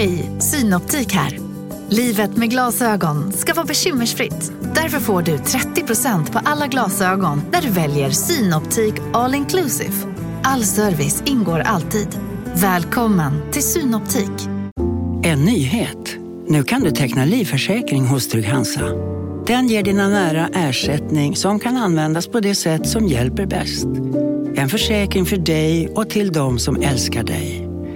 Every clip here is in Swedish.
Hej, Synoptik här. Livet med glasögon ska vara bekymmersfritt. Därför får du 30% på alla glasögon när du väljer Synoptik All Inclusive. All service ingår alltid. Välkommen till Synoptik. En nyhet. Nu kan du teckna livförsäkring hos Trygg-Hansa. Den ger dina nära ersättning som kan användas på det sätt som hjälper bäst. En försäkring för dig och till de som älskar dig.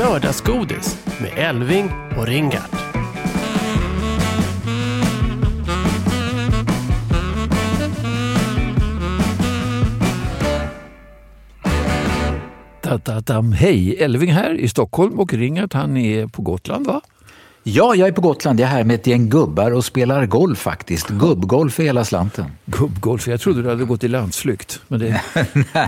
Lördagsgodis med Elving och Ringart. Hej, Elving här i Stockholm och Ringart han är på Gotland va? Ja, jag är på Gotland. Jag är här med ett gäng gubbar och spelar golf faktiskt. Gubbgolf i hela slanten. Gubbgolf, jag trodde du hade gått i landsflykt. Men det,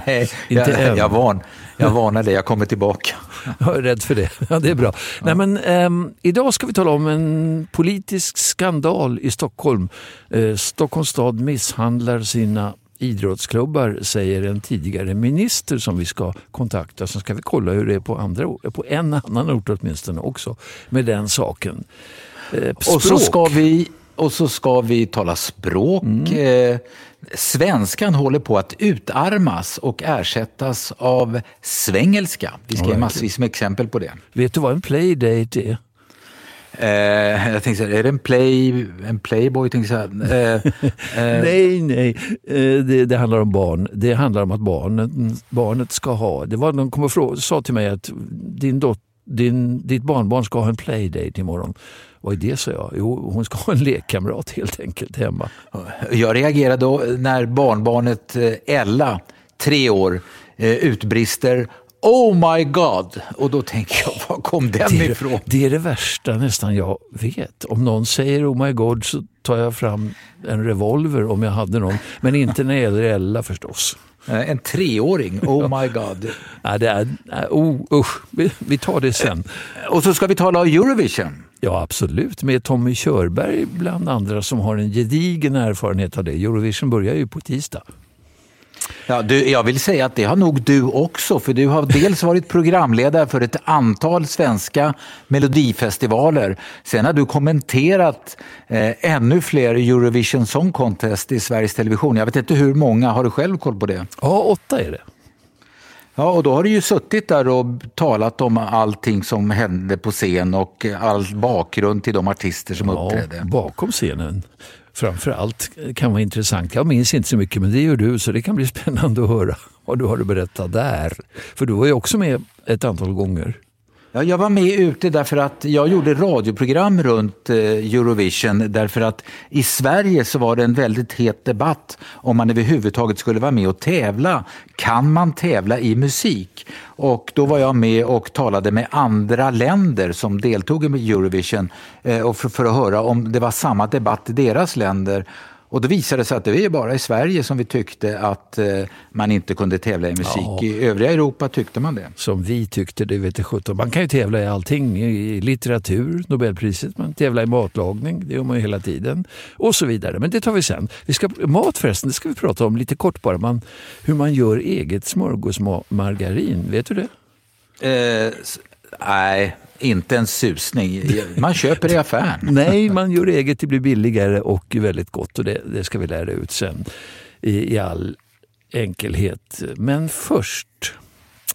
Nej, Inte jag, än. jag, van, jag varnar dig. Jag kommer tillbaka. jag är rädd för det. Ja, det är bra. Nej, men, ehm, idag ska vi tala om en politisk skandal i Stockholm. Eh, Stockholms stad misshandlar sina idrottsklubbar, säger en tidigare minister som vi ska kontakta. Så ska vi kolla hur det är på, andra, på en annan ort åtminstone också med den saken. Eh, Och så, ska vi, och så ska vi tala språk. Eh, svenskan håller på att utarmas och ersättas av svengelska. Vi ska ge massvis med exempel på det. Vet du vad en playdate är? Eh, jag tänkte så här, är det en, play, en playboy? Tänkte jag så här, eh, eh, Nej, nej. Eh, Det, det handlar om barn. Det handlar om att barnet, barnet ska ha... Det var någon kom och fråga, sa till mig att din dot, din, ditt barnbarn ska ha en playdate imorgon. Vad är det, sa jag. Jo, hon ska ha en lekkamrat helt enkelt hemma. Jag reagerade då när barnbarnet eh, Ella, tre år, eh, utbrister Oh my God! Och då tänker jag, var kom den Det ifrån? är, det är det värsta nästan jag vet. Om någon säger oh my god så tar jag fram en revolver om jag hade någon. Men inte när det gäller Ella förstås. Eh, En treåring, oh my God. Nej, det är, nej, oh, usch, vi, vi tar det sen. Och så ska vi tala om Eurovision. Ja, absolut. Med Tommy Körberg bland andra som har en gedigen erfarenhet av det. Eurovision börjar ju på tisdag. Ja, du, jag vill säga att det har nog du också, för du har dels varit programledare för ett antal svenska melodifestivaler. Sen har du kommenterat eh, ännu fler Eurovision Song Contest i Sveriges Television. Jag vet inte hur många, har du själv koll på det? Ja, åtta är det. Ja, och då har du ju suttit där och talat om allting som hände på scen och all bakgrund till de artister som Ja, uppträdde. bakom scenen. Framför allt kan vara intressant. Jag minns inte så mycket, men det gör du, så det kan bli spännande att höra vad du har att berätta där. För du var ju också med ett antal gånger. Ja, jag var med ute därför att jag gjorde radioprogram runt eh, Eurovision därför att i Sverige så var det en väldigt het debatt om man överhuvudtaget skulle vara med och tävla. Kan man tävla i musik? Och då var jag med och talade med andra länder som deltog i Eurovision eh, och för, för att höra om det var samma debatt i deras länder. Och då visade det sig att det är bara i Sverige som vi tyckte att eh, man inte kunde tävla i musik. Ja. I övriga Europa tyckte man det. Som vi tyckte, det vet jag sjutton. Man kan ju tävla i allting. I litteratur, Nobelpriset, man tävlar i matlagning, det gör man ju hela tiden. Och så vidare. Men det tar vi sen. Vi ska, mat förresten, det ska vi prata om lite kort bara. Man, hur man gör eget smörgåsmargarin. Vet du det? Eh, nej, inte en susning. Man köper det i affären. Nej, man gör eget, det blir billigare och väldigt gott och det, det ska vi lära ut sen i, i all enkelhet. Men först,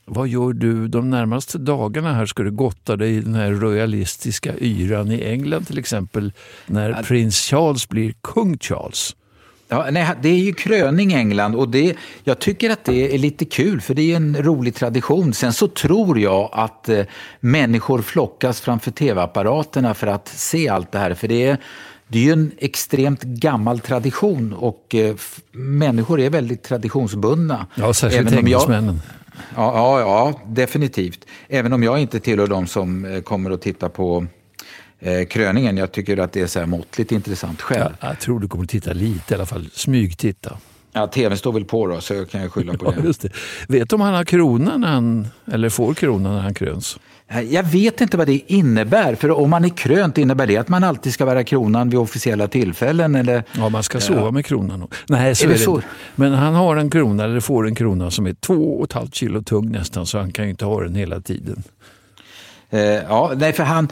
vad gör du de närmaste dagarna här? Ska du gotta dig i den här royalistiska yran i England till exempel när prins Charles blir kung Charles? Ja, nej, det är ju kröning i England och det, jag tycker att det är lite kul för det är en rolig tradition. Sen så tror jag att eh, människor flockas framför tv-apparaterna för att se allt det här. För det är, det är ju en extremt gammal tradition och eh, människor är väldigt traditionsbundna. Ja, särskilt engelsmännen. Ja, ja, ja, definitivt. Även om jag inte tillhör de som eh, kommer att titta på eh, kröningen. Jag tycker att det är så här måttligt intressant själv. Ja, jag tror du kommer titta lite i alla fall, smygtitta. Ja, tvn står väl på då, så jag kan jag skylla på Ja, det. det. Vet du om han har krona när han, eller får krona när han kröns? Eh, Jag vet inte vad det innebär, för om man är krönt, innebär det att man alltid ska bära kronan vid officiella tillfällen? Eller? Ja, man ska sova med kronan. Nej, så Är är, det det inte. Men han har en krona, eller får en krona som är två och ett halvt kilo tung nästan, så han kan ju inte ha den hela tiden. Eh, ja, nej, för han,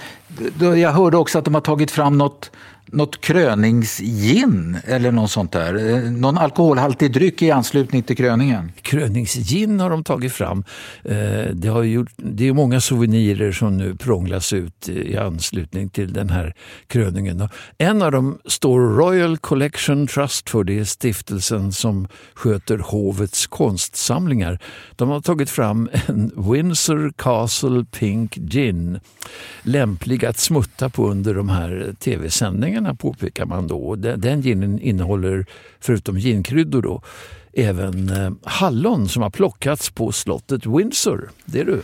då, jag hörde också att de har tagit fram något, något kröningsgin eller något sånt där. Eh, någon alkoholhaltig dryck i anslutning till kröningen. Kröningsgin har de tagit fram. Eh, det, har gjort, det är många souvenirer som nu prånglas ut i anslutning till den här kröningen. En av dem står Royal Collection Trust för. Det är stiftelsen som sköter hovets konstsamlingar. De har tagit fram en Windsor Castle Pink Gin. Lämplig att smutta på under de här tv-sändningarna påpekar man då. Den den ginen innehåller förutom ginkryddor då även eh, hallon som har plockats på slottet Windsor. Det är du.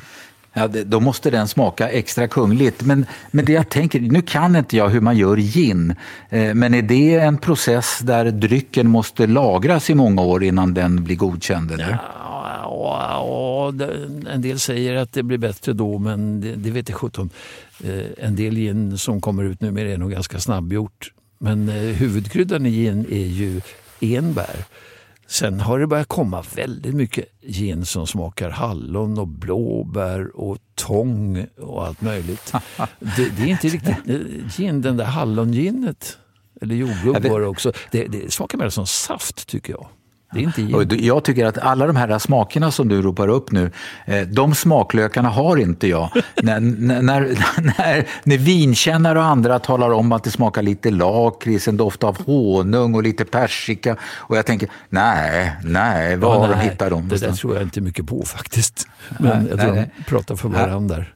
Ja, det, då måste den smaka extra kungligt. Men, men det jag tänker, nu kan inte jag hur man gör gin, eh, men är det en process där drycken måste lagras i många år innan den blir godkänd? Eller? Ja, ja, en del säger att det blir bättre då, men det, det vet jag sjutton. Eh, En del gin som kommer ut numera är nog ganska snabbgjort. Men eh, huvudkryddan i gin är ju enbär. Sen har det börjat komma väldigt mycket gin som smakar hallon och blåbär och tång och allt möjligt. Det, det är inte riktigt eh, gin, den där hallonginet. Eller jordgubb Ja, det- var det också. Det, det smakar mer som saft tycker jag. Det är inte gin. Och Jag tycker att alla de här smakerna som du ropar upp nu, eh, de smaklökarna har inte jag. när, när, när, när vinkännare och andra talar om att det smakar lite lakrits, en doft av honung och lite persika. Och jag tänker, nej, nej, var har de nej, hittat dem? Det där tror jag inte mycket på faktiskt. Men Nej, jag tror nej, de pratar för varandra. där.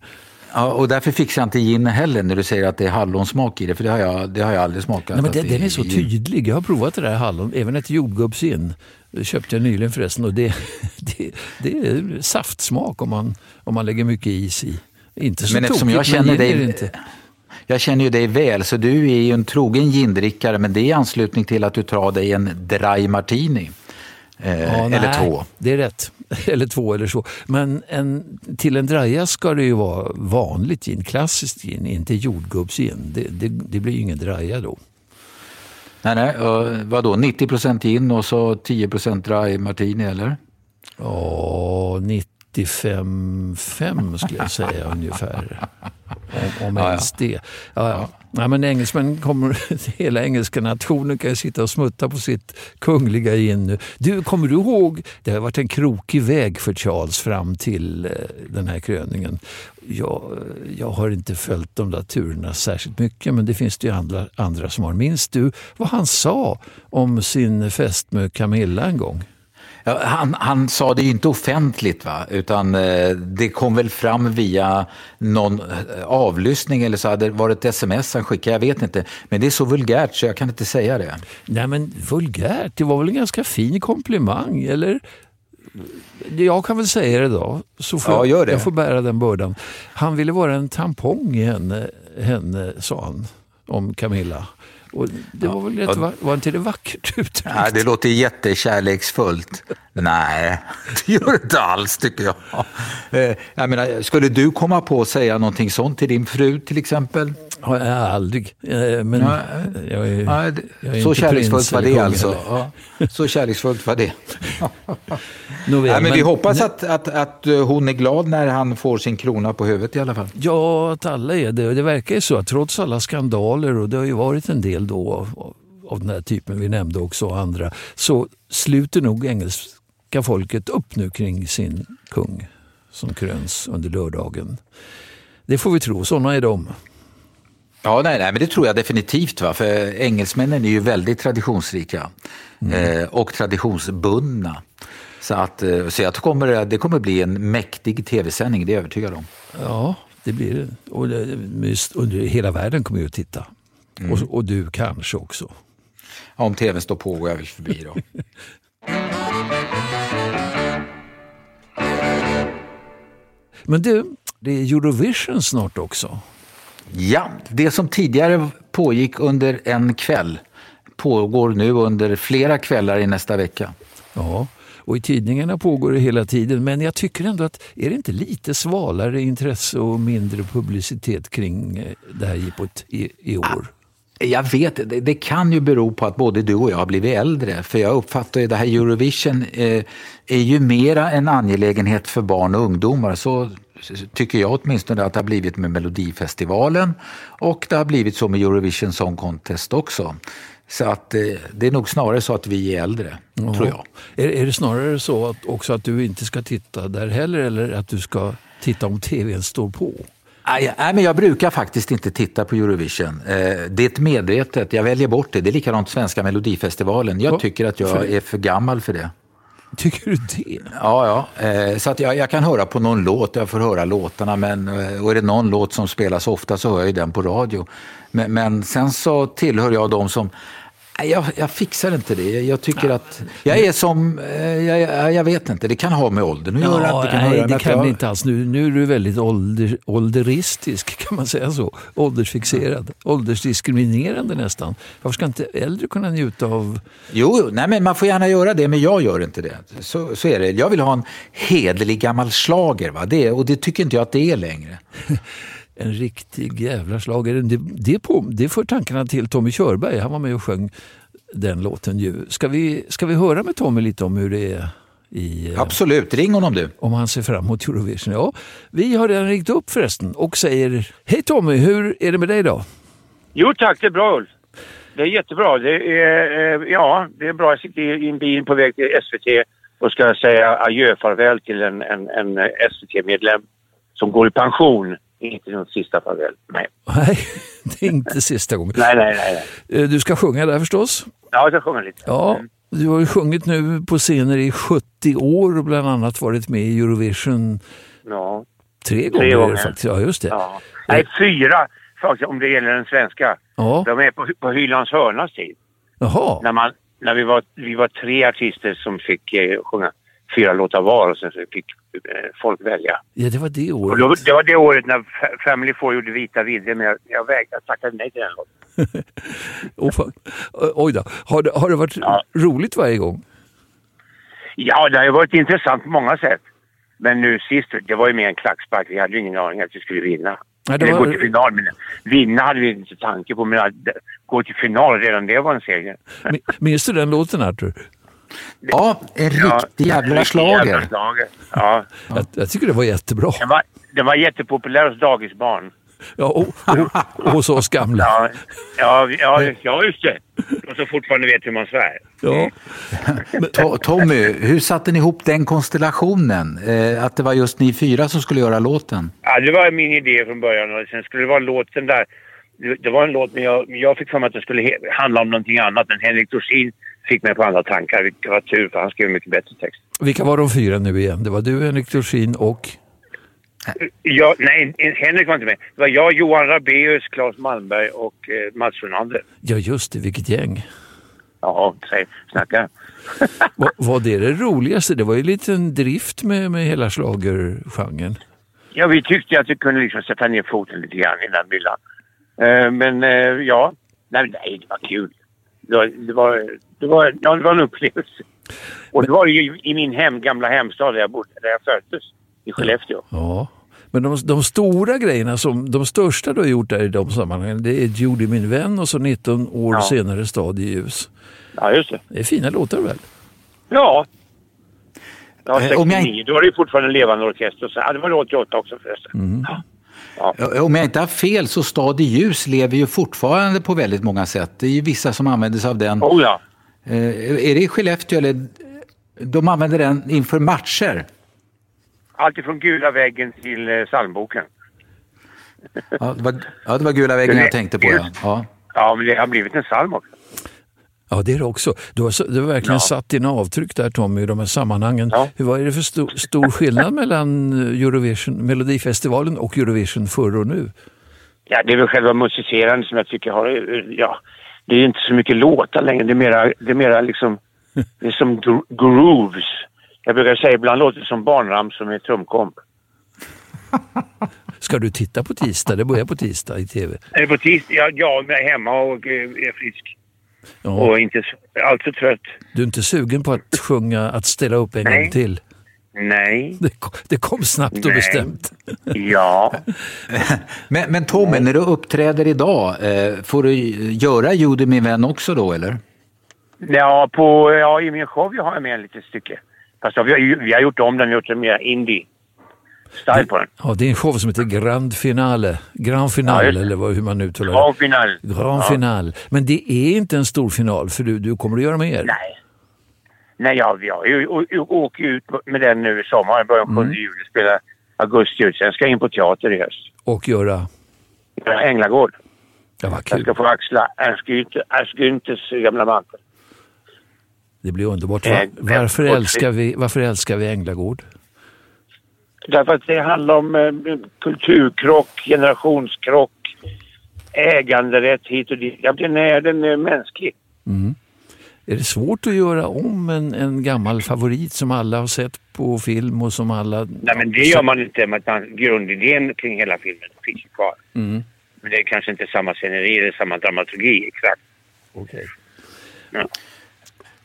Ja, och därför fixar jag inte gin heller när du säger att det är hallonsmak i det, för det har jag, det har jag aldrig smakat. Nej, men det den är så tydlig. Jag har provat det där hallon, även ett jordgubbsgin. Det köpte jag nyligen förresten. Och det, det, det är saftsmak om man, om man lägger mycket is i. Inte så Men eftersom tokigt, jag känner dig, inte. jag känner ju dig väl, så du är ju en trogen gindrickare, men det är i anslutning till att du tar dig en dry martini. Eh, Ja, eller nej, två. Det är rätt. Eller två eller så. Men en, till en draja ska det ju vara vanligt gin, klassiskt gin, inte jordgubbsgin. Det, det, det blir ju ingen draja då. Nej, nej, och vadå, 90 procent gin och så 10 procent dry martini, eller? Ja, 95-5 skulle jag säga ungefär. Om, om Ja, ja. ens det. Ja, ja. Ja, men engelsmän kommer, hela engelska nationen kan ju sitta och smutta på sitt kungliga gin nu. Du, kommer du ihåg, det har varit en krokig väg för Charles fram till eh, den här kröningen. Jag, eh, jag har inte följt de där turerna särskilt mycket men det finns det ju andra, andra som har. Minns du vad han sa om sin fest med Camilla en gång? Ja, han, han sa det ju inte offentligt, va? utan eh, det kom väl fram via någon eh, avlyssning eller så hade det varit ett sms han skickade, jag vet inte. Men det är så vulgärt så jag kan inte säga det. Nej men vulgärt, det var väl en ganska fin komplimang, eller? Jag kan väl säga det då, så får Ja, jag, jag får bära den bördan. Han ville vara en tampong i henne, henne sa han om Camilla. Och det var väl rätt, var inte det vackert uttryckt? Ja, det låter jättekärleksfullt. Nej, det gör det inte alls tycker jag. Eh, jag menar, skulle du komma på att säga någonting sånt till din fru till exempel? Har jag aldrig. Eh, Men Nej. jag är, Ja, det- jag är så kärleksfullt var det alltså. Ja, så kärleksfullt var det. Nåväl, Ja, men vi men- hoppas att, att, att eh, hon är glad när han får sin krona på huvudet i alla fall. Ja, att alla är det. Och Det verkar ju så att trots alla skandaler, och det har ju varit en del då av, av den här typen vi nämnde också och andra, så sluter nog engelska folket upp nu kring sin kung som kröns under lördagen. Det får vi tro, sådana är de. Ja, nej, nej, men det tror jag definitivt. Va? För engelsmännen är ju väldigt traditionsrika eh, och traditionsbundna. Så, att, eh, så jag kommer, det kommer bli en mäktig tv-sändning, det är jag övertygad om. Ja, det blir det. Och under hela världen kommer ju att titta. Och, och du kanske också. Ja, om tvn står på går jag väl förbi då. Men du, det är Eurovision snart också. Ja, det som tidigare pågick under en kväll pågår nu under flera kvällar i nästa vecka. Ja, och i tidningarna pågår det hela tiden. Men jag tycker ändå att är det inte lite svalare intresse och mindre publicitet kring eh, det här jippot i, i år? Jag vet, det, det, kan ju bero på att både du och jag har blivit äldre. För jag uppfattar ju det här Eurovision eh, är ju mera en angelägenhet för barn och ungdomar. Så tycker jag åtminstone att det har blivit med Melodifestivalen och det har blivit så med Eurovision Song Contest också. Så att eh, det är nog snarare så att vi är äldre, Jaha. tror jag. Är, är det snarare så att också att du inte ska titta där heller eller att du ska titta om tvn står på? Nej, men jag brukar faktiskt inte titta på Eurovision. Eh, det är ett medvetet, jag väljer bort det. Det är likadant svenska melodifestivalen. Jag tycker att jag är för gammal för det. Tycker du det? Ja, ja. Eh, så att jag, jag, kan höra på någon låt, jag får höra låtarna, men eh, och är det någon låt som spelas ofta så hör jag den på radio. Men, men sen så tillhör jag de som jag, jag, fixar inte det. Jag tycker att jag är som, eh, jag, jag vet inte, det kan ha med åldern att ja, göra. Det kan, nej, det kan jag... inte alls. Nu, nu är du väldigt ålder, ålderistisk, kan man säga så? Åldersfixerad, åldersdiskriminerande nästan. Varför ska inte äldre kunna njuta av... Jo, nej, men man får gärna göra det, men jag gör inte det. Så, så är det. Jag vill ha en hederlig gammal slager, va? Det, och det tycker inte jag att det är längre. en riktig jävla slagare. Det, det, på, det för tankarna till Tommy Körberg. Han var med och sjöng den låten ju. Ska vi, ska vi höra med Tommy lite om hur det är? I, eh, Absolut, ring honom du. Om han ser fram emot Eurovision. Ja, vi har redan ringt upp förresten och säger Hej Tommy, hur är det med dig då? Jo tack, det är bra Ulf. Det är jättebra. Det är, eh, ja, det är bra. Jag sitter i en bil på väg till SVT och ska säga adjö farväl till en, en, en SVT-medlem som går i pension inte något sista farväl, nej. Nej, det är inte sista gången. nej, nej, nej, nej. Eh, du ska sjunga där förstås? Ja, jag ska sjunga lite. Ja, mm. du har ju sjungit nu på scener i 70 år och bland annat varit med i Eurovision ja. tre, tre gånger. gånger. Faktiskt. Ja, just det. Ja. Nej, fyra faktiskt om det gäller den svenska. Ja. De är på, på Hylands hörnas tid. Jaha. När, man, när vi, var, vi var tre artister som fick eh, sjunga fyra låtar var och sen fick eh, folk välja. Ja, det var det året. Då, det var det året när Family Four gjorde Vita vidder, men jag, jag vägrade, tackade nej till den låten. oh, oj då. Har det, har det varit ja. roligt varje gång? Ja, det har varit intressant på många sätt. Men nu sist, det var ju mer en klackspark. Vi hade ju ingen aning att vi skulle vinna. Nej, det Eller var... gå till final. Men vinna hade vi inte tanke på, men att gå till final, redan det var en seger. Minns du den låten, Arthur? Ja, en ja, riktig jävla slager. Ja. Jag, jag, tycker det var jättebra. Den var, den var jättepopulär hos dagisbarn. Ja, och, och, och hos oss gamla. Ja, ja, ja, ja just det. De som fortfarande vet hur man svär. Ja. Tommy, hur satte ni ihop den konstellationen? Eh, att det var just ni fyra som skulle göra låten? Ja, det var min idé från början och sen skulle det vara låten där. Det var en låt, men jag, jag fick för mig att den skulle handla om någonting annat. Men Henrik Dorsin fick mig på andra tankar. Det var tur för han skrev mycket bättre text. Vilka var de fyra nu igen? Det var du, Henrik Dorsin och? Ja, nej, Henrik var inte med. Det var jag, Johan Rabeus, Claes Malmberg och eh, Mats Ronander. Ja, just det. Vilket gäng. Ja, säg, snacka. var, var det det roligaste? Det var ju en liten drift med, med hela schlagergenren. Ja, vi tyckte att vi kunde liksom sätta ner foten lite grann i den myllan. Uh, men uh, ja, nej, nej, det var kul det var, det var, det var, ja, det var en upplevelse. Och det var ju i min hem, gamla hemstad där jag bodde, där jag föddes, i Skellefteå. Ja. Men de, de, stora grejerna, som, de största du har gjort där i de sammanhangen, det är Judy min vän och så 19 år ja. senare Stad i ljus. Ja, just det. Det är fina låtar väl? Ja. Ja, 69. Eh, jag... Då var det fortfarande en levande orkester. Så, ja, det var 88 också förresten. Mm. Ja. Ja. Om jag inte har fel så Stad i ljus lever ju fortfarande på väldigt många sätt. Det är ju vissa som använder sig av den. Oh ja. Eh, är det i Skellefteå eller de använder den inför matcher? Alltifrån gula väggen till eh, psalmboken. Ja, det var, ja, det var gula väggen jag tänkte på. Ja. ja. Ja, men det har blivit en psalm också. Ja, det är det också. Du har, du har verkligen ja. satt dina avtryck där Tommy i de här sammanhangen. Ja. Vad är det för stor, stor skillnad mellan Eurovision, Melodifestivalen och Eurovision förr och nu? Ja, det är väl själva musicerandet som jag tycker har, ja, det är inte så mycket låtar längre. Det är mera, det är mera liksom, det är som grooves. Jag brukar säga ibland låter det som barnram som är trumkomp. Ska du titta på tisdag? Det börjar på tisdag i tv. Är det på tisdag? Ja, jag är hemma och eh, är frisk. Ja. Och inte alltför trött. Du är inte sugen på att sjunga, att ställa upp en Nej. gång till? Nej. Det kom, det kom snabbt och Nej. bestämt. Ja. Men, men Tommy, när du uppträder idag, eh, får du göra Judy min vän också då eller? Ja, på, ja, i min show jag har jag med en litet stycke. Fast vi har, vi har gjort om den, vi har gjort en mer indie-style på den. Ja, det är en show som heter Grand Finale. Grand Finale, Ja, eller vad, hur man uttalar det. Grand final. Grand Ja. Finale. Men det är inte en stor final, för du, du kommer att göra mer. Nej. Nej, ja, vi har ju, å- å- åker ut med den nu i sommar. Börjar 7 Mm. juli, spelar augusti ut. Sen ska jag in på teater i höst. Och göra... Änglagård. Ja, vad Jag kul. ska få axla Ernst Günther- Ernst Günthers gamla mantel. Det blir underbart. Va? Eh, Varför, älskar vi, varför älskar vi Änglagård? Därför att det handlar om eh, kulturkrock, generationskrock, äganderätt hit och dit. Ja, den är, den är mänsklig. Är det svårt att göra om en, en gammal favorit som alla har sett på film och som alla... Nej, men det gör man inte. med att Grundidén kring hela filmen finns ju kvar. Mm. Men det är kanske inte samma sceneri eller samma dramaturgi exakt. Okej.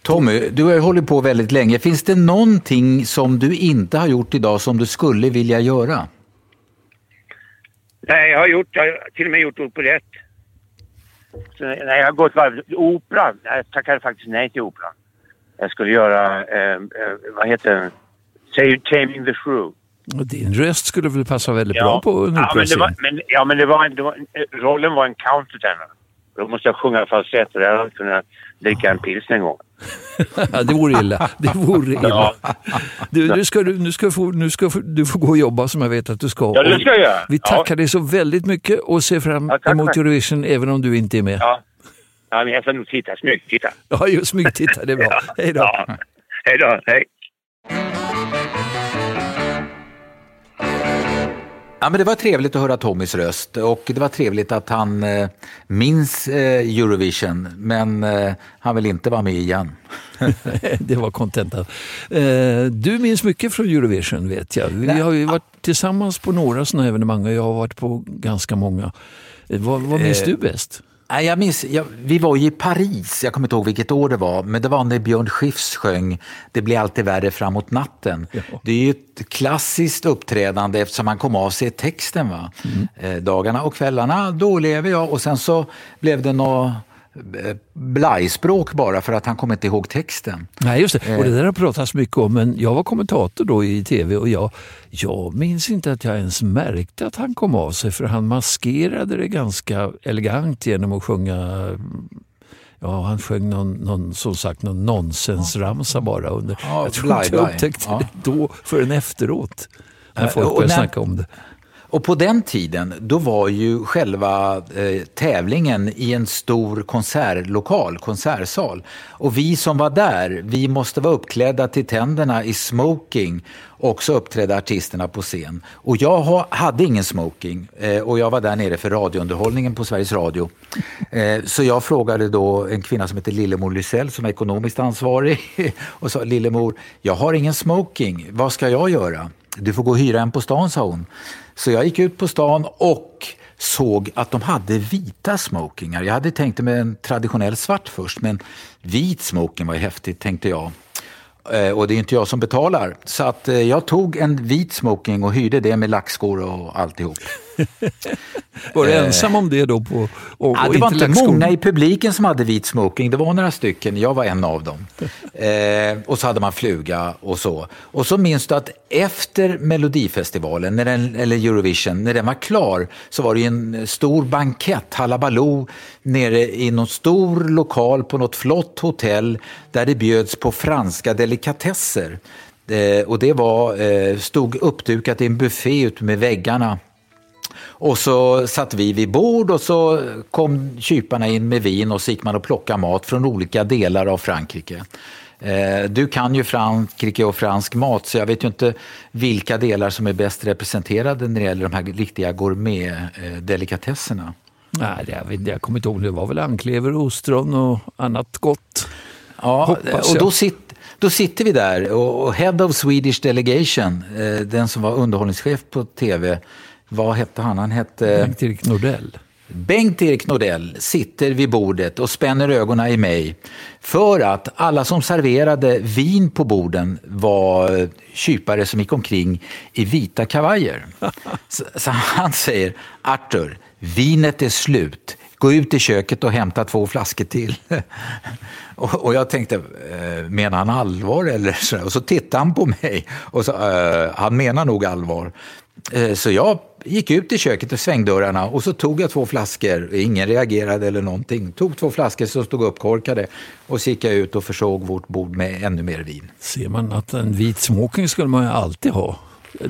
Tommy, du har ju hållit på väldigt länge. Finns det någonting som du inte har gjort idag som du skulle vilja göra? Nej, jag har gjort, jag har till och med gjort operett. Så, nej, jag har gått varv. Opera. Jag tackade faktiskt nej till opera. Jag skulle göra, eh, eh, vad heter den? Taming the Shrew. Och din röst skulle väl passa väldigt bra på en ja, men var, men, ja, men det var, det var, rollen var en countertenor. Då måste jag sjunga falsett och jag hade kunnat dricka en pilsner en gång. Ja, det vore illa. Det vore illa. Ja. Du, nu, ska du, nu, ska få, nu ska få- du få gå och jobba som jag vet att du ska. Ja, det ska jag. Vi Ja. tackar dig så väldigt mycket och ser fram Ja, tack, emot. Eurovision även om du inte är med. Ja. ja, men jag ska nog titta, smygtitta. Ja, just smygtitta, det är bra. Hej då. Ja. Hej då. Hej. Ja, men det var trevligt att höra Tommys röst och det var trevligt att han eh, minns eh, Eurovision, men eh, han vill inte vara med igen. Det var kontentan. Eh, Du minns mycket från Eurovision vet jag. Vi har ju varit tillsammans på några sådana evenemang och jag har varit på ganska många. Eh, Vad, vad minns Eh, du bäst? Nej, jag minns, jag, vi var ju i Paris, jag kommer inte ihåg vilket år det var, men det var när Björn Skifs sjöng Det blir alltid värre framåt natten. Ja. Det är ju ett klassiskt uppträdande eftersom man kom av sig texten. Va? Eh, dagarna och kvällarna, då lever jag. Och sen så blev det något blajspråk bara för att han kom inte ihåg texten. Nej, just det. Och Eh. det där har pratats mycket om, men jag var kommentator då i tv och jag, jag minns inte att jag ens märkte att han kom av sig för han maskerade det ganska elegant genom att sjunga Ja, han sjöng någon, någon, som sagt någon nonsensramsa bara. Under. Ja, jag tror inte jag upptäckte Ja. det då förrän efteråt. När Nej, folk började snacka om det. Och på den tiden, då var ju själva eh, tävlingen i en stor konsertlokal, konsertsal. Och vi som var där, vi måste vara uppklädda till tänderna i smoking och så uppträdde artisterna på scen. Och jag ha, hade ingen smoking eh, och jag var där nere för radiounderhållningen på Sveriges Radio. Eh, så jag frågade då en kvinna som heter Lillemor Lysell som är ekonomiskt ansvarig och sa Lillemor, jag har ingen smoking, vad ska jag göra? Du får gå och hyra en på stan, sa hon. Så jag gick ut på stan och såg att de hade vita smokingar. Jag hade tänkt mig en traditionell svart först, men vit smoking var ju häftigt, tänkte jag. Eh, och det är inte jag som betalar. Så att eh, jag tog en vit smoking och hyrde det med lackskor och alltihop. Var du Eh. ensam om det då? På, och, Ja, det var inte många i publiken som hade vit smoking, det var några stycken, jag var en av dem. Eh, och så hade man fluga och så. Och så minns du att efter Melodifestivalen, när den, eller Eurovision, när den var klar så var det en stor bankett, halabaloo, nere i någon stor lokal på något flott hotell där det bjöds på franska delikatesser. Eh, och det var, eh, stod uppdukat i en buffé ute med väggarna. Och så satt vi vid bord och så kom kyparna in med vin och så gick man och plockade mat från olika delar av Frankrike. Eh, Du kan ju Frankrike och fransk mat så jag vet ju inte vilka delar som är bäst representerade när det gäller de här riktiga gourmet-delikatesserna. Nej, det, jag, jag kommer inte ihåg. Det var väl anklever, ostron och annat gott. Ja, och då, sit, då sitter vi där och och Head of Swedish Delegation, eh, den som var underhållningschef på tv, vad hette han? Han hette... Bengt-Erik Nordell. Bengt-Erik Nordell sitter vid bordet och spänner ögonen i mig för att alla som serverade vin på borden var kypare som gick omkring i vita kavajer. Så, så han säger, Arthur, vinet är slut. Gå ut i köket och hämta två flaskor till. och, och, jag tänkte, eh, menar han allvar eller så? Och så tittade han på mig och sa, eh, han menar nog allvar. Eh, så jag gick ut i köket och svängdörrarna och så tog jag två flaskor. Ingen reagerade eller någonting. Tog två flaskor som stod uppkorkade och så gick jag ut och försåg vårt bord med ännu mer vin. Ser man att en vit smoking skulle man ju alltid ha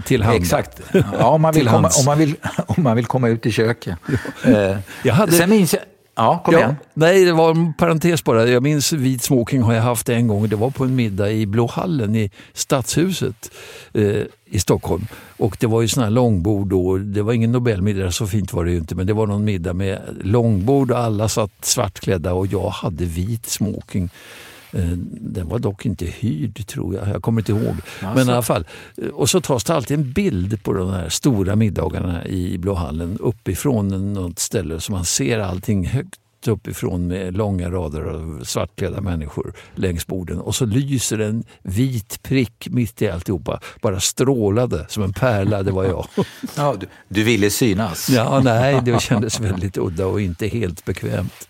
till hand. Exakt. Ja, om, man vill komma, om, man vill, om man vill komma ut i köket. Eh, jag hade... Sen minns jag... Ja, kom ja, igen. Nej, det var en parentes bara. Jag minns vit smoking har jag haft en gång. Det var på en middag i Blå hallen i Stadshuset eh, i Stockholm. Och det var ju sådana här långbord då. Det var ingen Nobelmiddag, så fint var det ju inte. Men det var någon middag med långbord och alla satt svartklädda och jag hade vit smoking. Eh, den var dock inte hyrd tror jag, jag kommer inte ihåg. Alltså. Men i alla fall. Och så tas det alltid en bild på de här stora middagarna i Blå hallen uppifrån något ställe så man ser allting högt uppifrån med långa rader av svartklädda människor längs borden. Och så lyser en vit prick mitt i alltihopa. Bara strålade som en pärla, det var jag. Ja, du, du ville synas? Ja, nej, det kändes väldigt udda och inte helt bekvämt.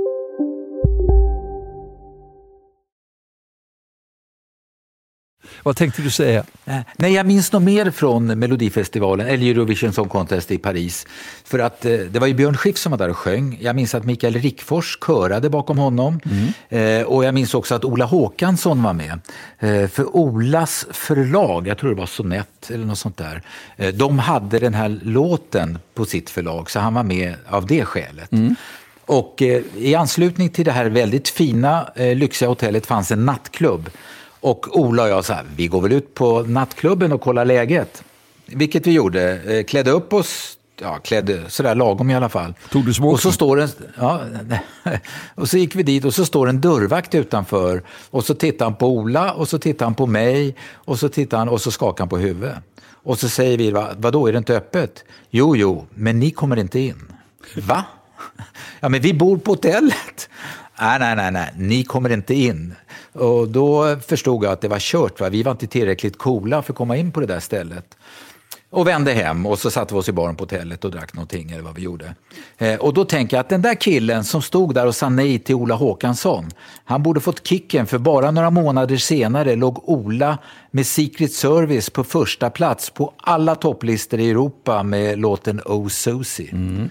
Vad tänkte du säga? Eh, nej, jag minns nog mer från Melodifestivalen, eller Eurovision Song Contest i Paris. För att eh, det var ju Björn Skifs som var där och sjöng. Jag minns att Mikael Rickfors körade bakom honom. Mm. Eh, och jag minns också att Ola Håkansson var med. Eh, för Olas förlag, jag tror det var Sonett eller något sånt där, eh, de hade den här låten på sitt förlag, så han var med av det skälet. Mm. Och eh, i anslutning till det här väldigt fina, lyxiga hotellet fanns en nattklubb och Ola och jag sa, vi går väl ut på nattklubben och kollar läget. Vilket vi gjorde, eh, klädde upp oss, ja, klädde sådär lagom i alla fall. Tog du Och så står en, ja, och så gick vi dit och så står en dörrvakt utanför och så tittar han på Ola och så tittar han på mig och så tittar han och så skakar han på huvudet. Och så säger vi, Va, vadå, är det inte öppet? Jo, jo, men ni kommer inte in. Va? Ja, men vi bor på hotellet. Nej, nej, nej, nej, ni kommer inte in. Och då förstod jag att det var kört. Va? Vi var inte tillräckligt coola för att komma in på det där stället. Och vände hem och så satte vi oss i baren på hotellet och drack någonting eller vad vi gjorde. Eh, och då tänker jag att den där killen som stod där och sa nej till Ola Håkansson, han borde fått kicken för bara några månader senare låg Ola med Secret Service på första plats på alla topplistor i Europa med låten Oh Susie. Mm.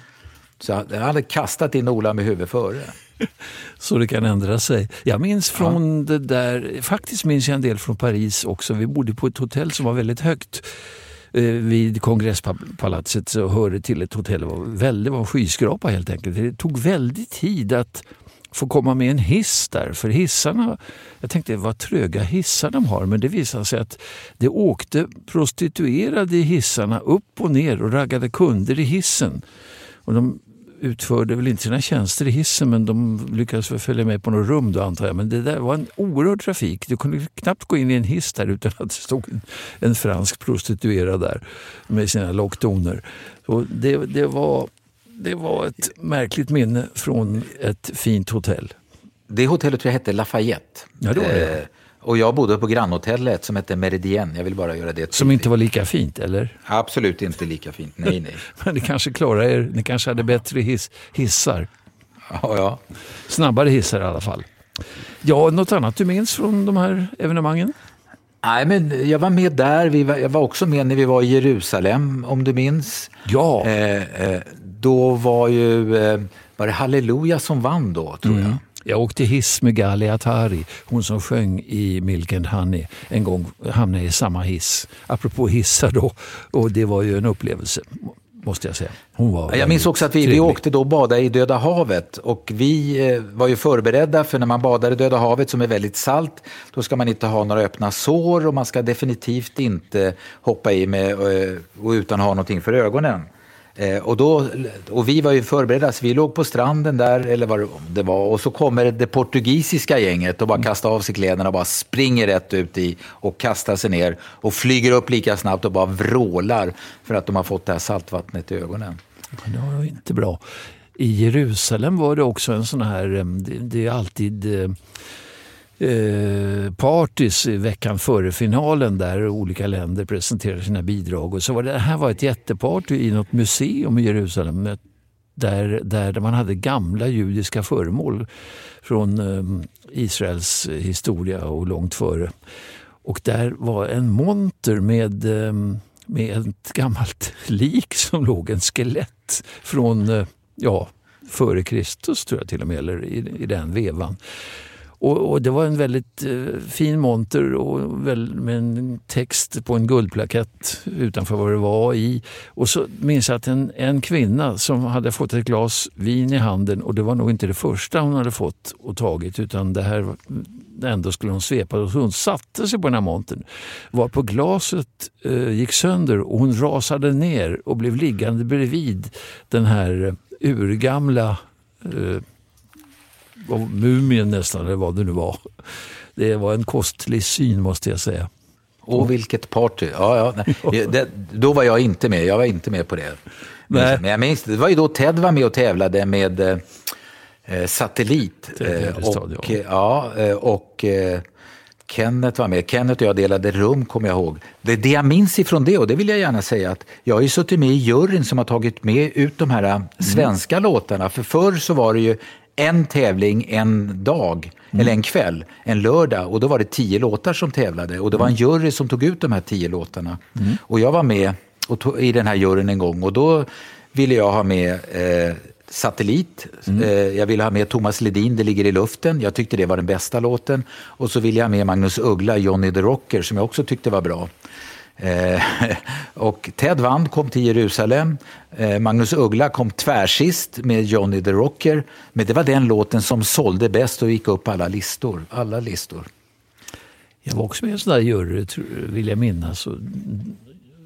Så jag hade kastat in Ola med huvudet före. Så det kan ändra sig. Jag minns från ja. det där, faktiskt minns jag en del från Paris också. Vi bodde på ett hotell som var väldigt högt eh, vid kongresspalatset så hörde till ett hotell. Det var, väldigt, var en skyskrapa helt enkelt. Det tog väldigt tid att få komma med en hiss där. För hissarna, jag tänkte vad tröga hissar de har. Men det visade sig att det åkte prostituerade i hissarna upp och ner och raggade kunder i hissen. Och de utförde väl inte sina tjänster i hissen men de lyckades väl följa med på något rum då antar jag. Men det där var en oerhörd trafik. Du kunde knappt gå in i en hiss där utan att det stod en, en fransk prostituerad där med sina locktoner. Så det, det, var, det var ett märkligt minne från ett fint hotell. Det hotellet tror jag hette Lafayette. Ja, det var det. Och jag bodde på grannhotellet som hette Meridien. Jag vill bara göra det. Som inte var lika fint, eller? Absolut inte lika fint. Nej, nej. Men ni kanske klarar er. Ni kanske hade bättre hiss, hissar. Ja, ja. Snabbare hissar i alla fall. Ja, något annat du minns från de här evenemangen? Nej, men jag var med där. Vi var, jag var också med när vi var i Jerusalem, om du minns. Ja. Eh, eh, då var ju, eh, var det Halleluja som vann då, tror Mm. jag. Jag åkte hiss med Gali Atari, hon som sjöng i Milk and Honey. En gång hamnade jag i samma hiss. Apropå hissar då, och det var ju en upplevelse, måste jag säga. Hon var Jag minns också att vi, vi åkte då och badade i Döda havet och vi eh, var ju förberedda för när man badar i Döda havet som är väldigt salt, då ska man inte ha några öppna sår och man ska definitivt inte hoppa i med eh, och utan ha någonting för ögonen. Eh, Och, då, och vi var ju förberedda, så vi låg på stranden där, eller vad det var, och så kommer det portugisiska gänget och bara kastar av sig kläderna och bara springer rätt ut i och kastar sig ner och flyger upp lika snabbt och bara vrålar för att de har fått det här saltvattnet i ögonen. Det var inte bra. I Jerusalem var det också en sån här, eh, det, det är alltid eh, parties veckan före finalen där olika länder presenterar sina bidrag. Och så var det, det här var ett jätteparty i något museum i Jerusalem där, där man hade gamla judiska föremål från eh, Israels historia och långt före. Och där var en monter med, eh, med ett gammalt lik som låg, en skelett från eh, ja, före Kristus tror jag till och med, eller i, i den vevan. Och, och Det var en väldigt eh, fin monter och väl, med en text på en guldplakett utanför vad det var i. Och så minns jag att en, en kvinna som hade fått ett glas vin i handen och det var nog inte det första hon hade fått och tagit utan det här ändå skulle hon svepa och så hon satte sig på den här montern. Var på glaset eh, gick sönder och hon rasade ner och blev liggande bredvid den här urgamla eh, mumien nästan, eller vad det nu var. Det var en kostlig syn måste jag säga. Och vilket party. Ja, ja. Det, då var jag inte med. Jag var inte med på det. Nej. Men jag minns, det var ju då Ted var med och tävlade med eh, eh, Satellit. Eh, och, ja. eh, och eh, Kenneth var med. Kenneth och jag delade rum, kommer jag ihåg. Det, det jag minns ifrån det, och det vill jag gärna säga, att jag har ju suttit med i juryn som har tagit med ut de här eh, svenska låtarna. För förr så var det ju en tävling en dag, eller en kväll, en lördag. Och då var det tio låtar som tävlade. Och det var en jury som tog ut de här tio låtarna. Och jag var med och tog, i den här juryn en gång. Och då ville jag ha med eh, Satellit. Eh, jag ville ha med Thomas Ledin, Det ligger i luften. Jag tyckte det var den bästa låten. Och så ville jag ha med Magnus Uggla, Johnny the Rocker, som jag också tyckte var bra. Eh, och Ted Wand kom till Jerusalem. Eh, Magnus Uggla kom tvärsist med Johnny the Rocker. Men det var den låten som sålde bäst och gick upp på alla listor. Alla listor. Jag var också med i en sån där jury, vill jag minnas. Och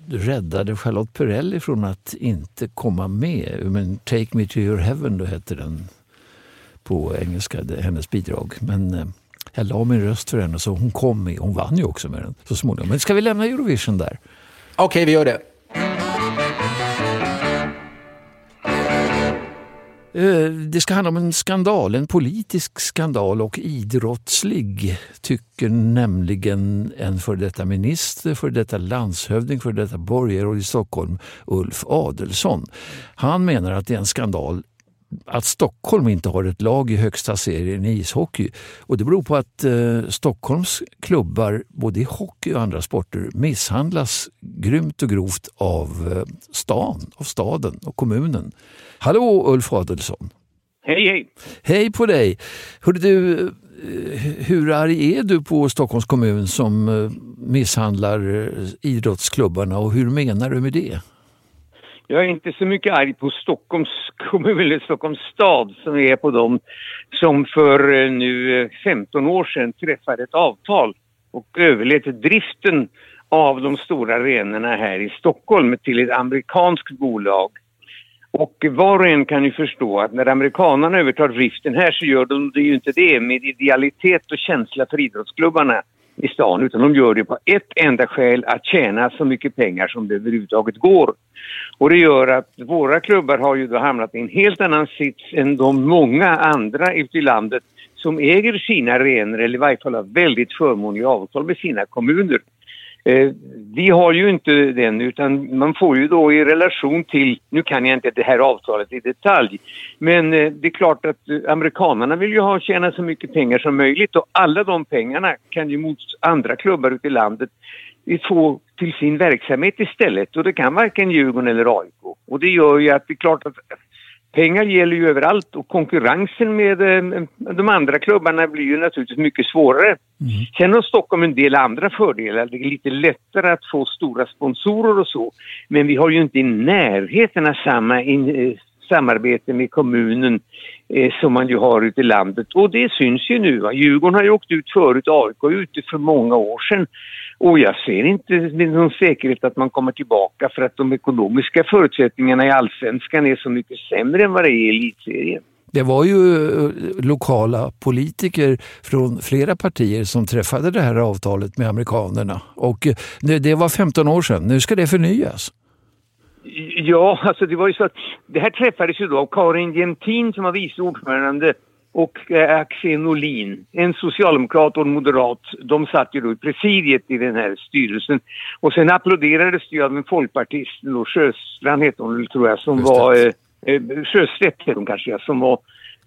räddade Charlotte Perrelli från att inte komma med. Men Take Me To Your Heaven då hette den på engelska, hennes bidrag. Men eh, jag la min röst för henne så hon kom med. Hon vann ju också med den så småningom. Men ska vi lämna Eurovision där? Okej, vi gör det. Eh, Det ska handla om en skandal, en politisk skandal och idrottslig tycker nämligen en för detta minister, för detta landshövding, för detta borgarråd i Stockholm, Ulf Adelsson. Han menar att det är en skandal att Stockholm inte har ett lag i högsta serien i ishockey. Och det beror på att eh, Stockholms klubbar, både i hockey och andra sporter, misshandlas grymt och grovt av eh, stan, av staden och kommunen. Hallå Ulf Adelsson! Hej, hej! Hej på dig! Hörde du, eh, hur arg är du på Stockholms kommun som eh, misshandlar eh, idrottsklubbarna och hur menar du med det? Jag är inte så mycket arg på Stockholms kommun eller Stockholms stad som är på dem som för eh, nu eh, 15 år sedan träffade ett avtal och överlät driften av de stora arenorna här i Stockholm till ett amerikanskt bolag. Och var och en kan ju förstå att när amerikanerna övertar driften här så gör de det ju inte det med idealitet och känsla för idrottsklubbarna i stan utan de gör det på ett enda skäl att tjäna så mycket pengar som det överhuvudtaget går. Och det gör att våra klubbar har ju då hamnat i en helt annan sits än de många andra ute i landet som äger sina arenor eller i varje fall har väldigt förmånliga avtal med sina kommuner. Eh, vi har ju inte den utan man får ju då i relation till, nu kan jag inte det här avtalet i detalj, men eh, det är klart att eh, amerikanerna vill ju ha tjäna så mycket pengar som möjligt och alla de pengarna kan ju mot andra klubbar ute i landet få till sin verksamhet istället och det kan varken Djurgården eller AIK. Och det gör ju att det är klart att pengar gäller ju överallt och konkurrensen med eh, de andra klubbarna blir ju naturligtvis mycket svårare. Mm. Sen har Stockholm en del andra fördelar. Det är lite lättare att få stora sponsorer och så. Men vi har ju inte i närheten av samma in, eh, samarbete med kommunen eh, som man ju har ute i landet. Och det syns ju nu. Va? Djurgården har ju åkt ut förut, AIK ute för många år sedan. Och jag ser inte med någon säkerhet att man kommer tillbaka för att de ekonomiska förutsättningarna i allsvenskan är så mycket sämre än vad det är i elitserien. Det var ju eh, lokala politiker från flera partier som träffade det här avtalet med amerikanerna. Och eh, det var 15 år sedan. Nu ska det förnyas. Ja, alltså det var ju så att det här träffades ju då av Karin Jämtin som var vice ordförande och eh, Axel Olin, en socialdemokrat och en moderat, de satt ju då i presidiet i den här styrelsen. Och sen applåderades det ju av en folkpartist, då Sjöstrand hette hon tror jag, som var, eh, eh, Sjöstedt hette hon kanske, som var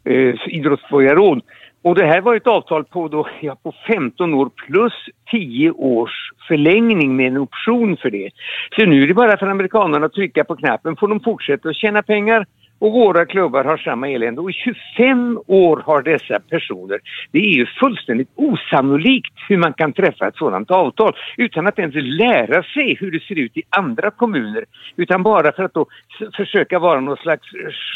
eh, idrottsborgarråd. Och det här var ett avtal på, då, ja, på 15 år plus 10 års förlängning med en option för det. Så nu är det bara för amerikanerna att trycka på knappen får de fortsätta att tjäna pengar och våra klubbar har samma elände. Och i 25 år har dessa personer. Det är ju fullständigt osannolikt hur man kan träffa ett sådant avtal utan att ens lära sig hur det ser ut i andra kommuner. Utan bara för att då försöka vara någon slags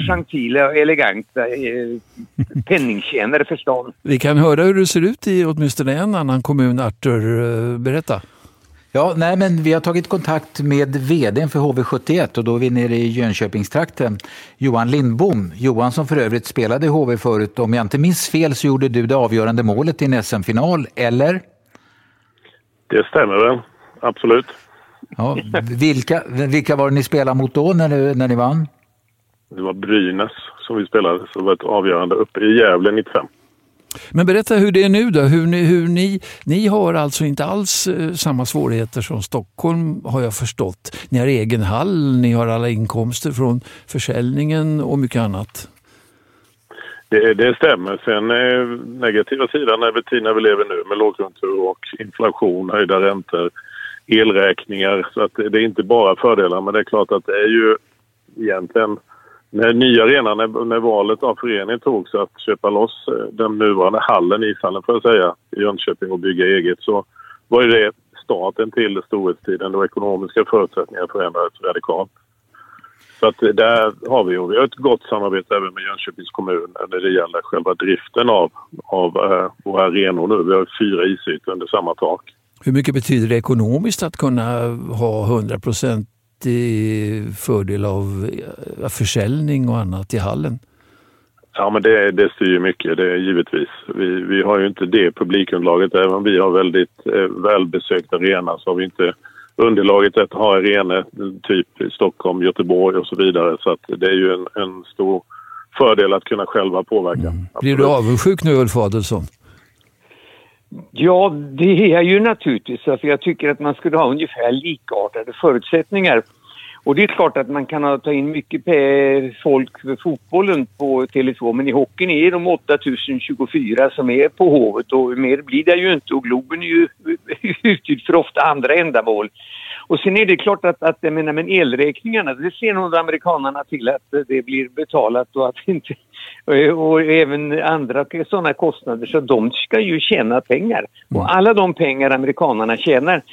gentila och eleganta eh, penningtjänare för stan. Vi kan höra hur det ser ut i åtminstone en annan kommun. Artur, eh, berätta. Ja, nej, men vi har tagit kontakt med vdn för HV71 och då är vi nere i Jönköpingstrakten. Johan Lindbom. Johan som för övrigt spelade i HV förut. Om jag inte minns fel så gjorde du det avgörande målet i en SM-final, eller? Det stämmer väl, absolut. Ja, vilka, vilka var det ni spelade mot då när, du, när ni vann? Det var Brynäs som vi spelade, så det var ett avgörande uppe i Gävle 95. Men berätta hur det är nu då. Hur ni, hur ni, ni har alltså inte alls eh, samma svårigheter som Stockholm har jag förstått. Ni har egen hall, ni har alla inkomster från försäljningen och mycket annat. Det, det stämmer. Sen eh, negativa sidan är väl när vi lever nu med lågkonjunktur och inflation, höjda räntor, elräkningar. Så att det är inte bara fördelar men det är klart att det är ju egentligen när nya arenan, när, när valet av förening togs att köpa loss eh, den nuvarande hallen, ishallen får jag säga, i Jönköping och bygga eget så var ju det starten till storhetstiden då ekonomiska förutsättningar förändrades radikalt. Så att eh, där har vi, och vi har ett gott samarbete även med Jönköpings kommun när det gäller själva driften av, av äh, våra arenor nu. Vi har fyra isytor under samma tak. Hur mycket betyder det ekonomiskt att kunna ha 100 procent fördel av försäljning och annat i hallen? Ja, men det, det styr mycket, det är givetvis. Vi, vi har ju inte det publikunderlaget. Även om vi har väldigt eh, välbesökt arena så har vi inte underlaget att ha arenor typ i Stockholm, Göteborg och så vidare. Så det är ju en, en stor fördel att kunna själva påverka. Mm. Blir du avundsjuk nu Ulf Adelsson? Ja, det är ju naturligtvis. Alltså jag tycker att man skulle ha ungefär likartade förutsättningar. Och det är klart att man kan ta in mycket folk för fotbollen på Tele2 men i hockeyn är de 8024 som är på Hovet och mer blir det ju inte och Globen är ju utgjord för ofta andra ändamål. Och sen är det klart att, att jag menar, men elräkningarna, det ser nog amerikanerna till att det blir betalat och att inte och även andra sådana kostnader. Så de ska ju tjäna pengar. Och mm. alla de pengar amerikanerna tjänar,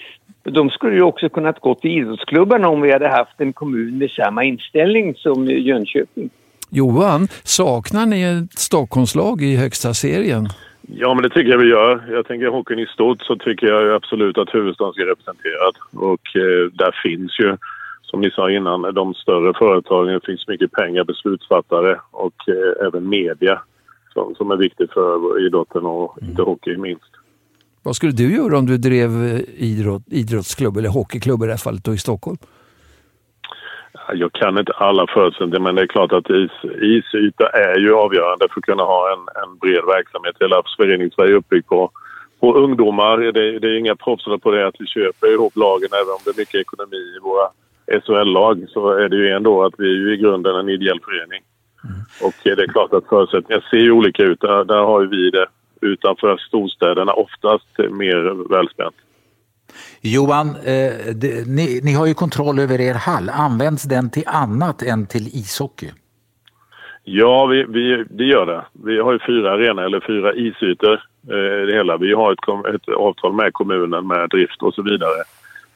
de skulle ju också kunnat gå till idrottsklubbarna om vi hade haft en kommun med samma inställning som Jönköping. Johan, saknar ni ett Stockholmslag i högsta serien? Ja, men det tycker jag vi gör. Jag tänker hockeyn i stort så tycker jag absolut att huvudstaden ska representerad. Och eh, där finns ju, som ni sa innan, de större företagen. Det finns mycket pengar, beslutsfattare och eh, även media som, som är viktigt för idrotten och mm. inte hockey minst. Vad skulle du göra om du drev eh, idrott, idrottsklubb eller hockeyklubb i det här fallet då i Stockholm? Jag kan inte alla förutsättningar men det är klart att is, isyta är ju avgörande för att kunna ha en, en bred verksamhet. Hela föreningssverige är uppbyggt på, på ungdomar. Det, det är inga proffsare på det att vi köper ihop lagen även om det är mycket ekonomi i våra SHL-lag så är det ju ändå att vi är ju i grunden en ideell förening. Mm. Och det är klart att förutsättningarna ser ju olika ut. Där, där har vi det utanför storstäderna oftast mer välspänt. Johan, eh, det, ni, ni, har ju kontroll över er hall. Används den till annat än till ishockey? Ja, vi, vi, det gör det. Vi har ju fyra arenor, eller fyra isytor. Eh, det hela. Vi har ett, ett avtal med kommunen med drift och så vidare.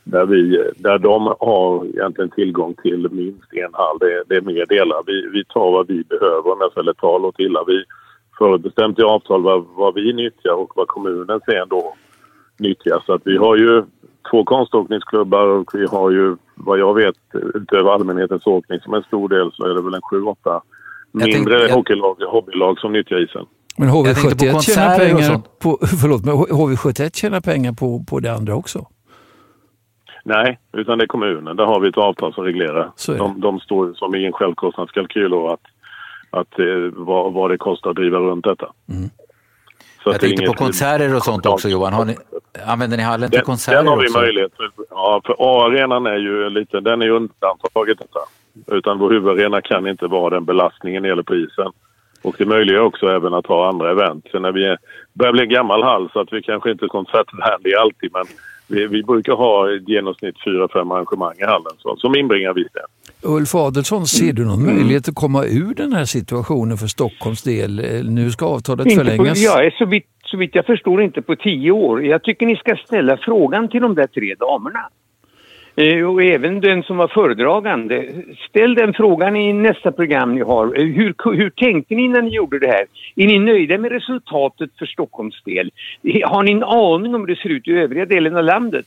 Där, vi, där de har egentligen tillgång till minst en hall. Det, det är mer delar. Vi, vi tar vad vi behöver, eller tal och illa. Vi förutbestämt i avtal vad, vad vi nyttjar och vad kommunen sen då nyttjar. Så att vi har ju två konståkningsklubbar och vi har ju vad jag vet utöver allmänhetens åkning som en stor del så är det väl en sju, åtta mindre jag... hockeylag, hobbylag som nyttjar isen. Men HV71 tjänar pengar på, förlåt, men HV71 tjänar pengar på, på det andra också? Nej, utan det är kommunen. Där har vi ett avtal som reglerar. De, de står som i en självkostnadskalkyl och att, att eh, vad, vad det kostar att driva runt detta. Mm. Jag tänkte på konserter och sånt också Johan. Har ni, använder ni hallen till den, konserter Den har vi också? möjlighet Ja, för A-arenan är ju lite, den är undantaget detta. Utan vår huvudarena kan inte vara den belastningen gäller på isen. Och det möjliggör också även att ha andra event. Sen när vi är, börjar bli en gammal hall så att vi kanske inte är konsertvänliga alltid men vi, vi, brukar ha i genomsnitt fyra, fem arrangemang i hallen så, som inbringar vi det. Ulf Adelsson, ser du någon mm. möjlighet att komma ur den här situationen för Stockholms del? Nu ska avtalet inte förlängas. På, ja, så vitt, så vitt jag förstår inte på tio år. Jag tycker ni ska ställa frågan till de där tre damerna. Eh, och även den som var föredragande. Ställ den frågan i nästa program ni har. Eh, hur, hur tänkte ni när ni gjorde det här? Är ni nöjda med resultatet för Stockholms del? Har ni en aning om hur det ser ut i övriga delen av landet?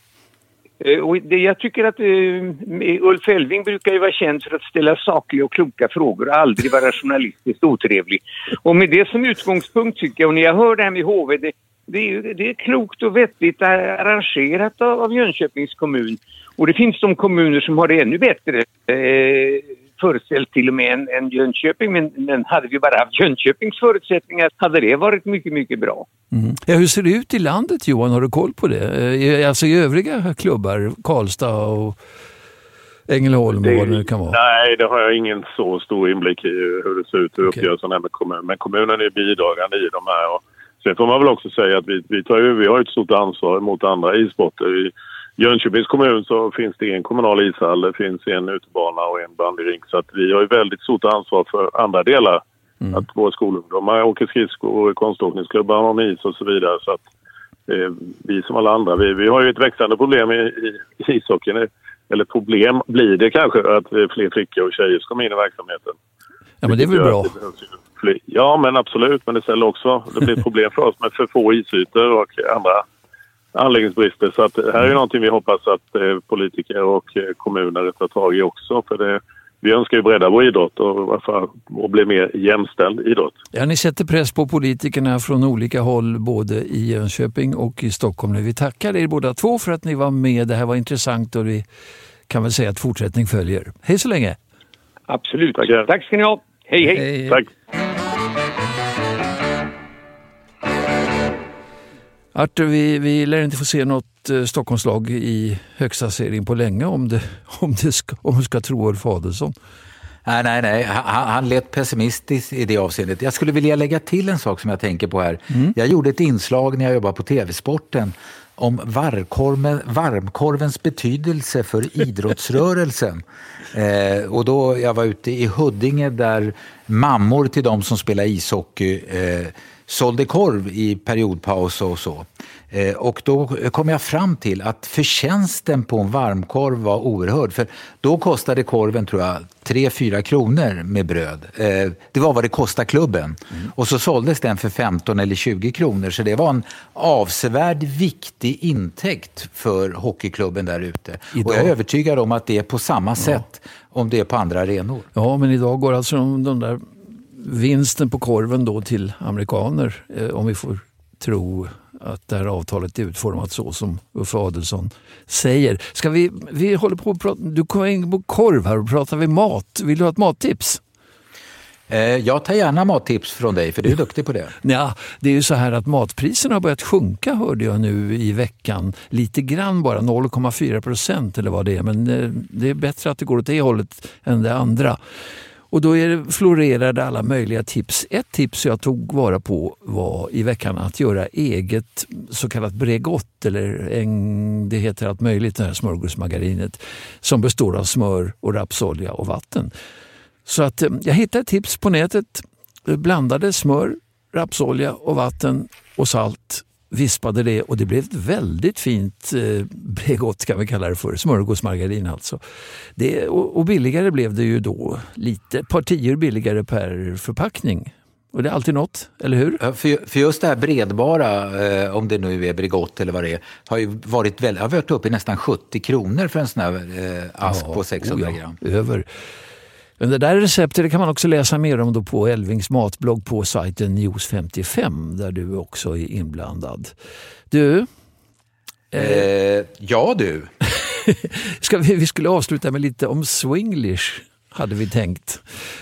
Eh, och det, jag tycker att uh, Ulf Elving brukar ju vara känd för att ställa sakliga och kloka frågor och aldrig vara journalistiskt otrevlig. Och med det som utgångspunkt tycker jag, och när jag hör det här med HV, det, det, är, det är klokt och vettigt arrangerat av, av Jönköpings kommun. Och det finns de kommuner som har det ännu bättre eh, föreställt till och med än, än Jönköping. Men, men hade vi bara haft Jönköpings förutsättningar hade det varit mycket, mycket bra. Mm. Ja, hur ser det ut i landet Johan? Har du koll på det? Eh, alltså i övriga klubbar, Karlstad och Ängelholm och vad det nu kan vara? Nej, det har jag ingen så stor inblick i hur det ser ut, hur okay. uppgörelsen är med kommunen. Men kommunen är bidragande i de här. Och sen får man väl också säga att vi, vi, tar vi har ett stort ansvar mot andra idrotter. Jönköpings kommun så finns det en kommunal ishall, det finns en utebana och en bandyrink. Så att vi har ju väldigt stort ansvar för andra delar. Mm. Att våra skolungdomar åker skridskor, konståkningsklubbar har is och så vidare. Så att eh, vi som alla andra, vi, vi har ju ett växande problem i, i, i ishockeyn. Eller problem blir det kanske att fler flickor och tjejer ska komma in i verksamheten. Ja men det är väl bra? Ja men absolut, men det ställer också, det blir problem för oss med för få isytor och andra anläggningsbrister. Så att här är någonting vi hoppas att eh, politiker och eh, kommuner tar tag i också. För det, vi önskar ju bredda vår idrott och, och bli mer jämställd idrott. Ja, ni sätter press på politikerna från olika håll både i Jönköping och i Stockholm. Vi tackar er båda två för att ni var med. Det här var intressant och vi kan väl säga att fortsättning följer. Hej så länge! Absolut. Tack, Tack ska ni ha. hej. hej. hej. Tack. Artur, vi, vi lär inte få se något eh, Stockholmslag i högsta serien på länge om, det, om, det ska, om du ska tro Ulf Adelsohn. Nej, nej, nej. Han, han lät pessimistisk i det avseendet. Jag skulle vilja lägga till en sak som jag tänker på här. Mm. Jag gjorde ett inslag när jag jobbade på TV-sporten om varmkorven, varmkorvens betydelse för idrottsrörelsen. eh, och då jag var ute i Huddinge där mammor till de som spelar ishockey eh, sålde korv i periodpaus och så. Eh, och då kom jag fram till att förtjänsten på en varmkorv var oerhörd. För då kostade korven, tror jag, 3-4 kronor med bröd. Eh, det var vad det kostade klubben. Mm. Och så såldes den för 15 eller 20 kronor. Så det var en avsevärd viktig intäkt för hockeyklubben där ute. Och jag är övertygad om att det är på samma ja. sätt om det är på andra arenor. Ja, men idag går alltså de, de där vinsten på korven då till amerikaner, eh, om vi får tro att det här avtalet är utformat så som Uffe Adelsson säger. Ska vi, vi håller på att prata, du kommer in på korv här och pratar vi mat. Vill du ha ett mattips? Eh, jag tar gärna mattips från dig, för du är duktig på det. Ja, det är ju så här att matpriserna har börjat sjunka hörde jag nu i veckan. Lite grann bara, 0,4 procent eller vad det är. Men eh, det är bättre att det går åt det hållet än det andra. Och då är det florerade alla möjliga tips. Ett tips jag tog vara på var i veckan att göra eget så kallat Bregott, eller en, det heter allt möjligt, det här smörgåsmargarinet, som består av smör och rapsolja och vatten. Så att eh, jag hittade ett tips på nätet, blandade smör, rapsolja och vatten och salt vispade det och det blev ett väldigt fint eh, Bregott kan vi kalla det för, smörgåsmargarin alltså. Det, och, och billigare blev det ju då, lite, ett par tior billigare per förpackning. Och det är alltid något, eller hur? Ja, för, för just det här bredbara, eh, om det nu är Bregott eller vad det är, har ju varit väldigt, har varit uppe i nästan 70 kronor för en sån här eh, ask Ja, på 600 oh ja, gram. Över. Men det där receptet kan man också läsa mer om då på Elvings matblogg på sajten News55 där du också är inblandad. Du? Eh, ja du. Ska vi, vi skulle avsluta med lite om swinglish hade vi tänkt.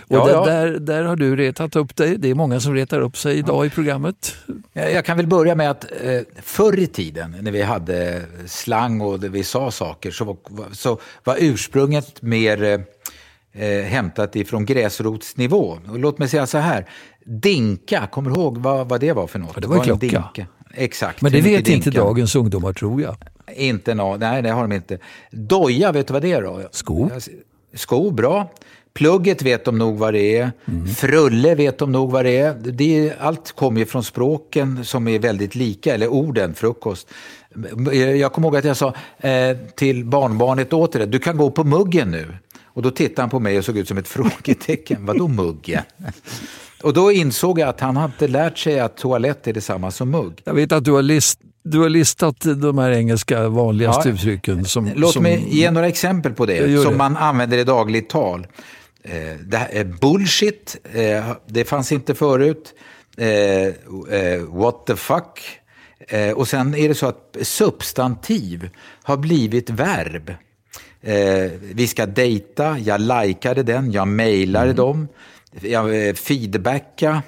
Och Ja, där, ja. Där, där har du retat upp dig. Det är många som retar upp sig idag i programmet. Jag kan väl börja med att eh, förr i tiden när vi hade slang och vi sa saker så så var ursprunget mer eh, hämtat ifrån gräsrotsnivå. Och låt mig säga så här, dinka, kommer du ihåg vad, vad det var för något? det var en en klocka. dinka. Exakt. Men det vet inte dinka? dagens ungdomar tror jag. Inte nå, nej det har de inte. Doja, vet du vad det är då? Sko. Sko, bra. Plugget vet de nog vad det är. Mm. Frulle vet de nog vad det är. Det är. Allt kommer ju från språken som är väldigt lika, eller orden, frukost. Jag kommer ihåg att jag sa eh, till barnbarnet åt det, du kan gå på muggen nu. Och då tittade han på mig och såg ut som ett frågetecken. Vadå muggen? Och då insåg jag att han hade lärt sig att toalett är detsamma som mugg. Jag vet att du har, list, du har listat de här engelska vanligaste Ja. uttrycken. Som, Låt som, mig ge några exempel på det, som det. man använder i dagligt tal. Eh, det här, är bullshit, eh, det fanns inte förut. Eh, what the fuck. Och sen är det så att substantiv har blivit verb. Eh, vi ska dejta, jag likade den, jag mejlade Mm. dem. Jag eh, feedbacka,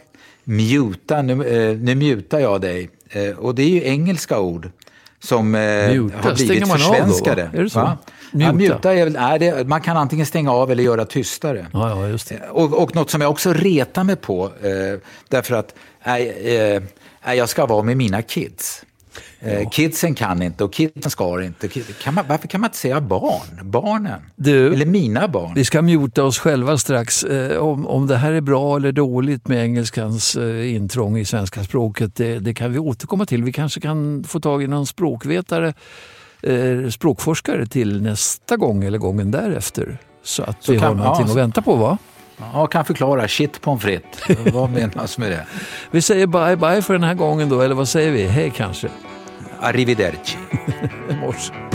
muta, nu, eh, nu mutar jag dig. Eh, och det är ju engelska ord som eh, Muta, har blivit man av då, försvenskade. Är det så? Va? Muta. Ja, muta är väl, nej, det, man kan antingen stänga av eller göra tystare. Ja, ja, just det. Och, och något som jag också retar mig på, eh, därför att nej, eh, jag ska vara med mina kids. Eh, Kidsen kan inte och kidsen ska inte. Kan man, varför kan man inte säga barn? Barnen? Du, Eller mina barn? Vi ska muta oss själva strax. Eh, om, om det här är bra eller dåligt med engelskans eh, intrång i svenska språket, det, det kan vi återkomma till. Vi kanske kan få tag i någon språkvetare, eh, språkforskare till nästa gång eller gången därefter. Så att Så vi kan- har någonting ja, att vänta på va? Ja, kan förklara. Shit pommes frites. Vad menas med det? Vi säger bye bye för den här gången då, eller vad säger vi? Hej kanske? Arrivederci.